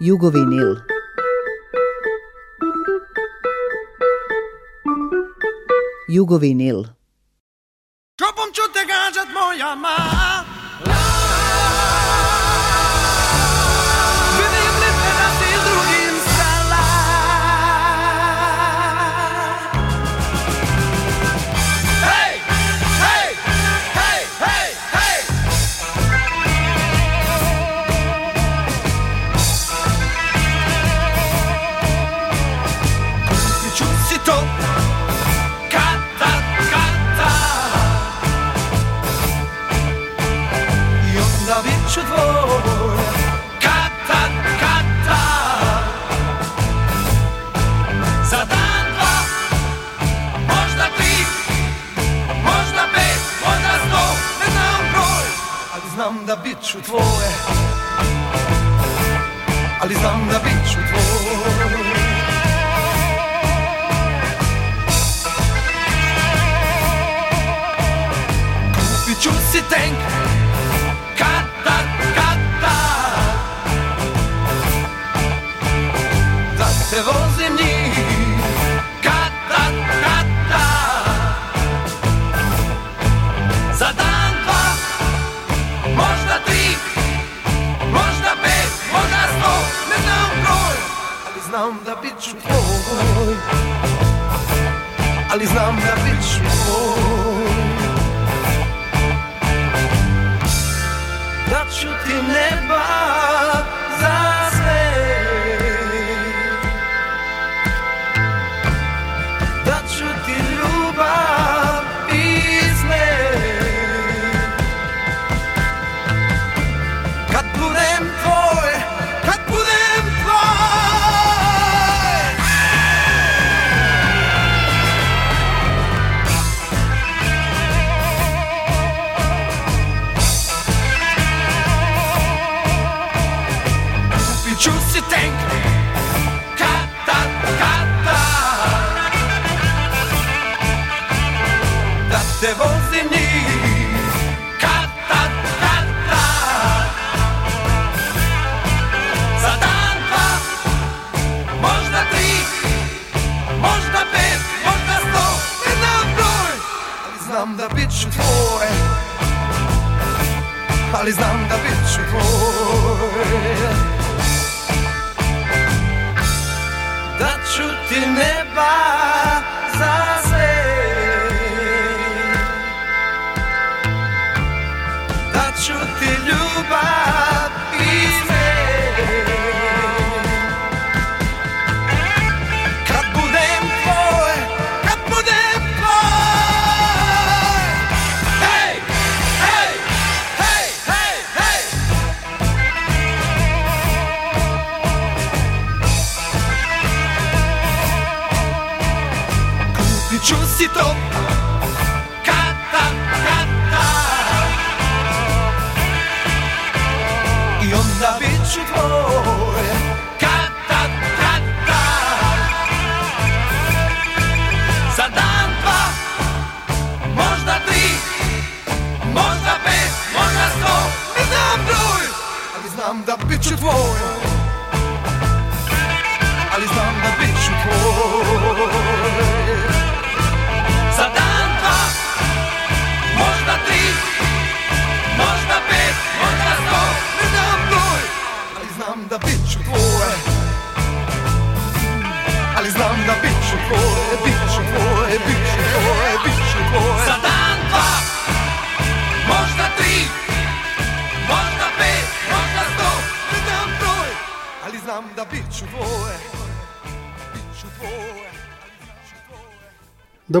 Jugovinil. Jugovinil. Čopom ću te gađat moja ma biću tvoje Ali znam da biću tvoje Kupit ću si tank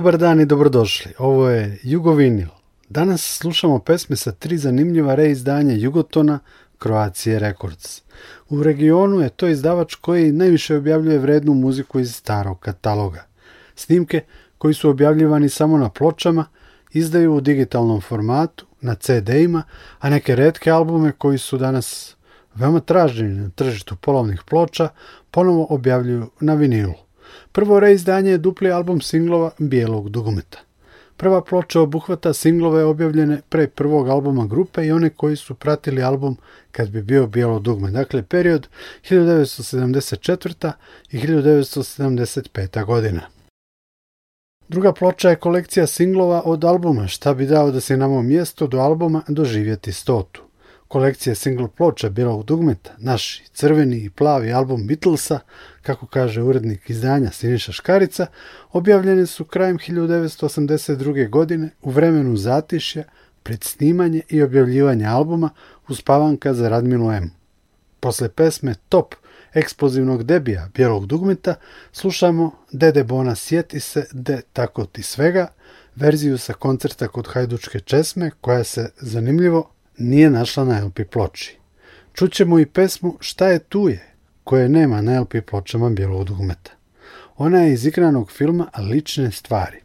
Dobar dan i dobrodošli. Ovo je Jugovinil. Danas slušamo pesme sa tri zanimljiva reizdanja Jugotona Croatia Records. U regionu je to izdavač koji najviše objavljuje vrednu muziku iz starog kataloga. Snimke koji su objavljivani samo na pločama izdaju u digitalnom formatu, na CD-ima, a neke redke albume koji su danas veoma traženi na tržištu polovnih ploča ponovo objavljuju na vinilu. Prvo reizdanje je dupli album singlova Bijelog dugmeta. Prva ploča obuhvata singlove objavljene pre prvog albuma grupe i one koji su pratili album kad bi bio bijelo dugme. Dakle, period 1974. i 1975. godina. Druga ploča je kolekcija singlova od albuma Šta bi dao da se na mom mjestu do albuma doživjeti stotu. Kolekcija single ploča Bijelog dugmeta, naš crveni i plavi album Beatlesa, kako kaže urednik izdanja Siniša Škarica, objavljene su krajem 1982. godine u vremenu zatišja, pred snimanje i objavljivanje albuma Uspavanka za Radmilu M. Posle pesme Top eksplozivnog debija Bijelog dugmeta slušamo Dede Bona sjeti se de tako ti svega, verziju sa koncerta kod Hajdučke česme koja se, zanimljivo, nije našla na LP ploči. Čućemo i pesmu Šta je tu je, koje nema na LP pločama Bijelog dugmeta. Ona je iz igranog filma Lične stvari.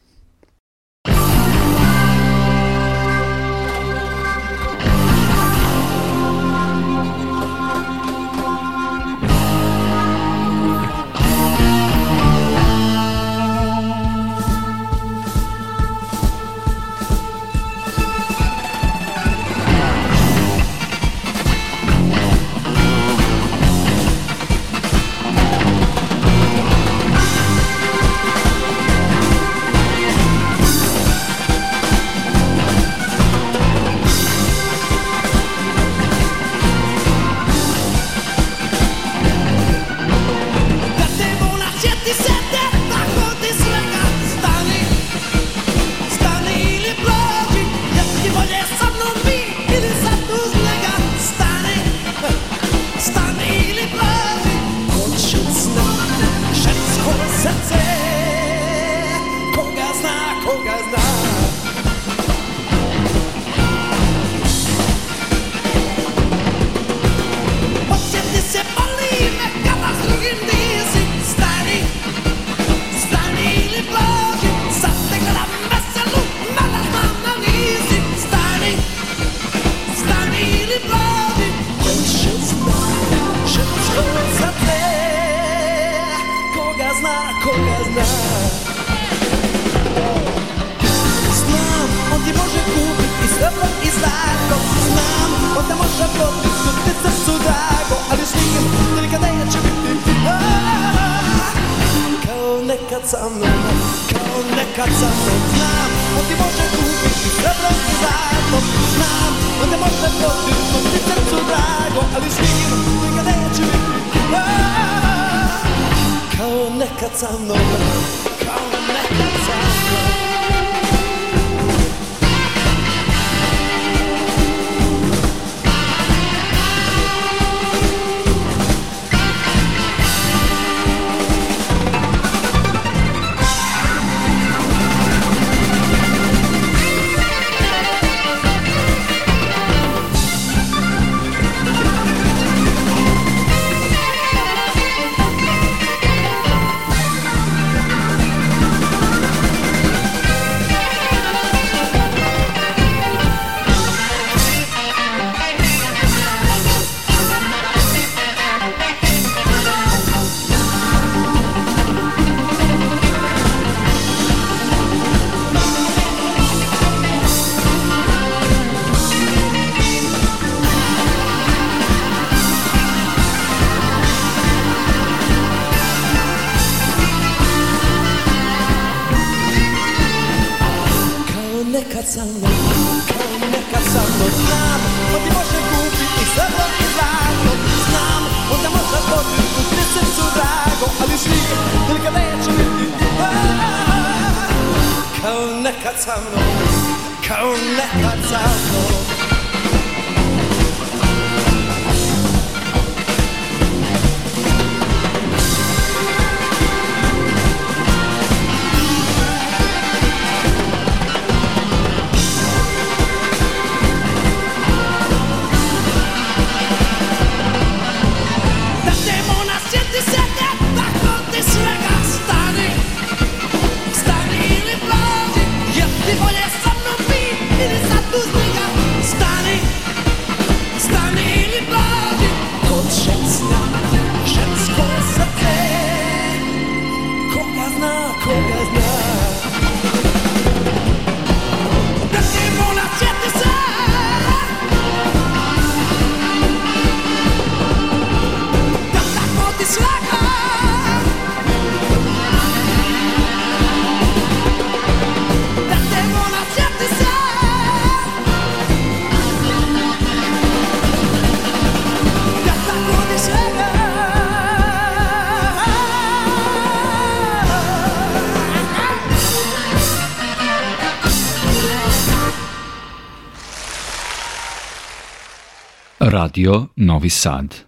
Radio Novi Sad.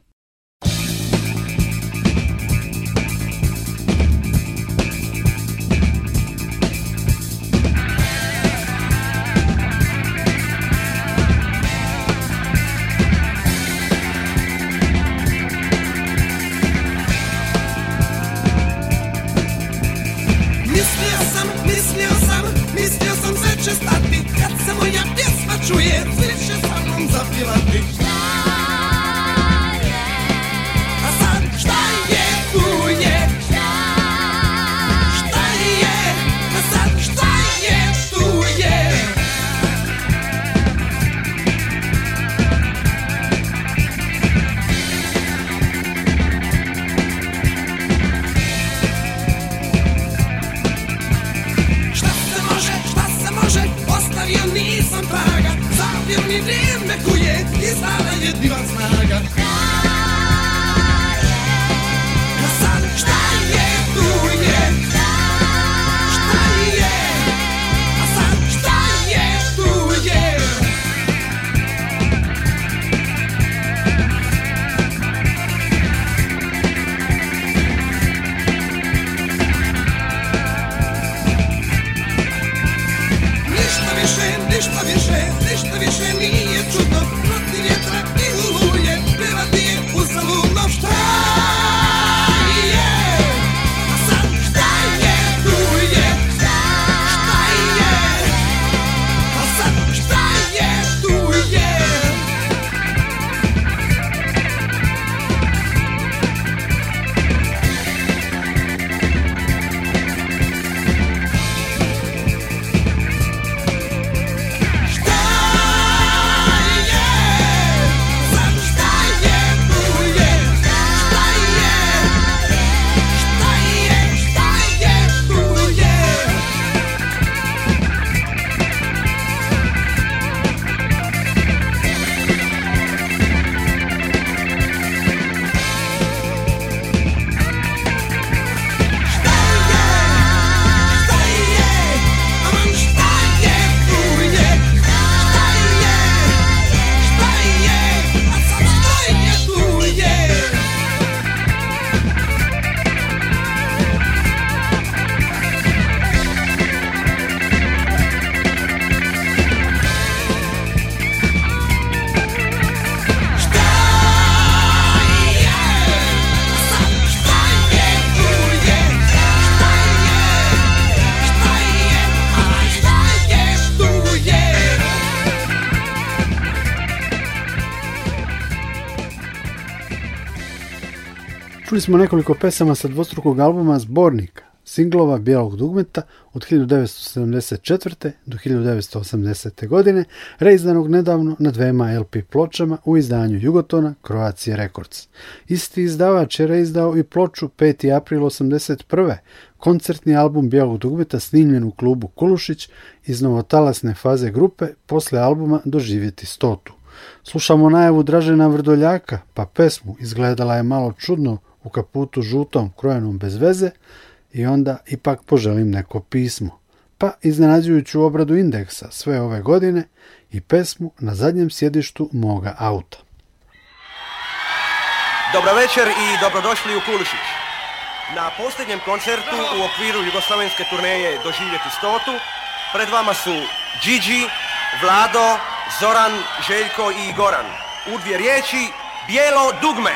Ništa više, ništa više nije čudno. Protiv vjetra smo nekoliko pesama sa dvostrukog albuma Zbornika, singlova Bijelog dugmeta od 1974. do 1980. godine, reizdanog nedavno na dvema LP pločama u izdanju Jugotona Croatia Records. Isti izdavač je reizdao i ploču 5. april 81. koncertni album Bijelog dugmeta snimljen u klubu Kulušić iz novotalasne faze grupe posle albuma Doživjeti stotu. Slušamo najavu Dražena Vrdoljaka, pa pesmu izgledala je malo čudno u kaputu žutom krojenom bez veze i onda ipak poželim neko pismo. Pa iznenađujuću obradu indeksa sve ove godine i pesmu na zadnjem sjedištu moga auta. Dobro večer i dobrodošli u Kulišić. Na posljednjem koncertu u okviru jugoslavenske turneje Doživjeti stotu pred vama su Gigi, Vlado, Zoran, Željko i Goran. U dvije riječi, bijelo dugme.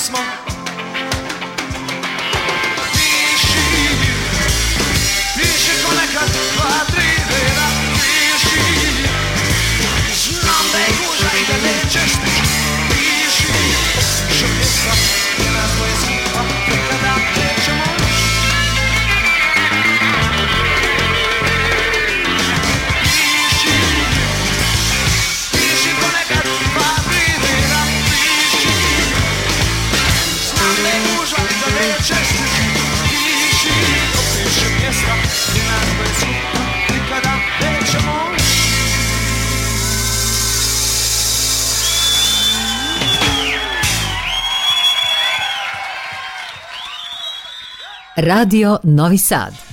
smoke. Radio Novi Sad.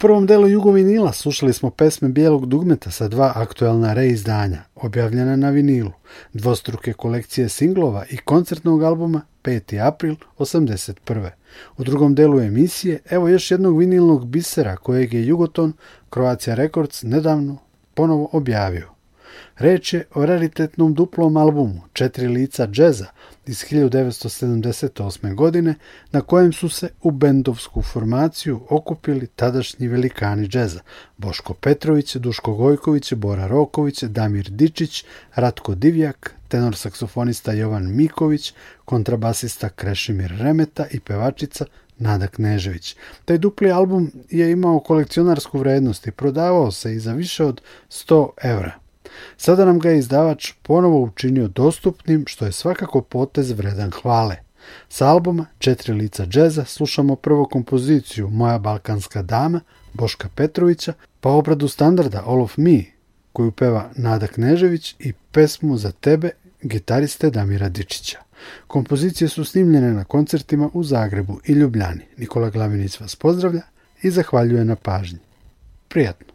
Prvom delu Jugovinila slušali smo pesme Bijelog dugmeta sa dva aktuelna reizdanja, objavljena na vinilu, dvostruke kolekcije singlova i koncertnog albuma 5. april 81. U drugom delu emisije evo još jednog vinilnog bisera kojeg je Jugoton Croatia Records nedavno ponovo objavio. Reč je o raritetnom duplom albumu Četiri lica džeza iz 1978. godine na kojem su se u bendovsku formaciju okupili tadašnji velikani džeza Boško Petrović, Duško Gojković, Bora Roković, Damir Dičić, Ratko Divjak, tenor saksofonista Jovan Miković, kontrabasista Krešimir Remeta i pevačica Nada Knežević. Taj dupli album je imao kolekcionarsku vrednost i prodavao se i za više od 100 evra. Sada nam ga je izdavač ponovo učinio dostupnim, što je svakako potez vredan hvale. S albuma Četiri lica džeza slušamo prvo kompoziciju Moja balkanska dama Boška Petrovića, pa obradu standarda All of Me, koju peva Nada Knežević i pesmu za tebe gitariste Damira Dičića. Kompozicije su snimljene na koncertima u Zagrebu i Ljubljani. Nikola Glavinić vas pozdravlja i zahvaljuje na pažnji. Prijatno!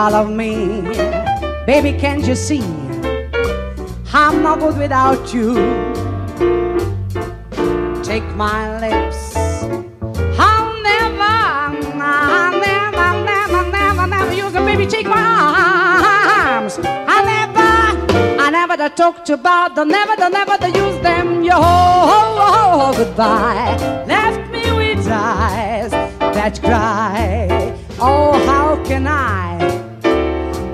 all of me. Baby, can't you see? I'm not good without you. Take my lips. I'll never, I'll never, never, never, never use them. Baby, take my arms. I never, I never to talked about the never, the never to use them. Yo, ho, ho, goodbye. Left me with eyes that cry. Oh, how can I?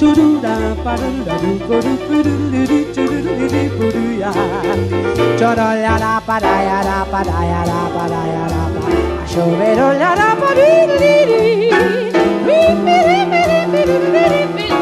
to do da pa do da do go do do do do do do do do do do ya cho do ya la pa da ya la pa da ya la pa da ya la pa a cho ve do la la pa di di di di mi mi mi mi mi mi mi mi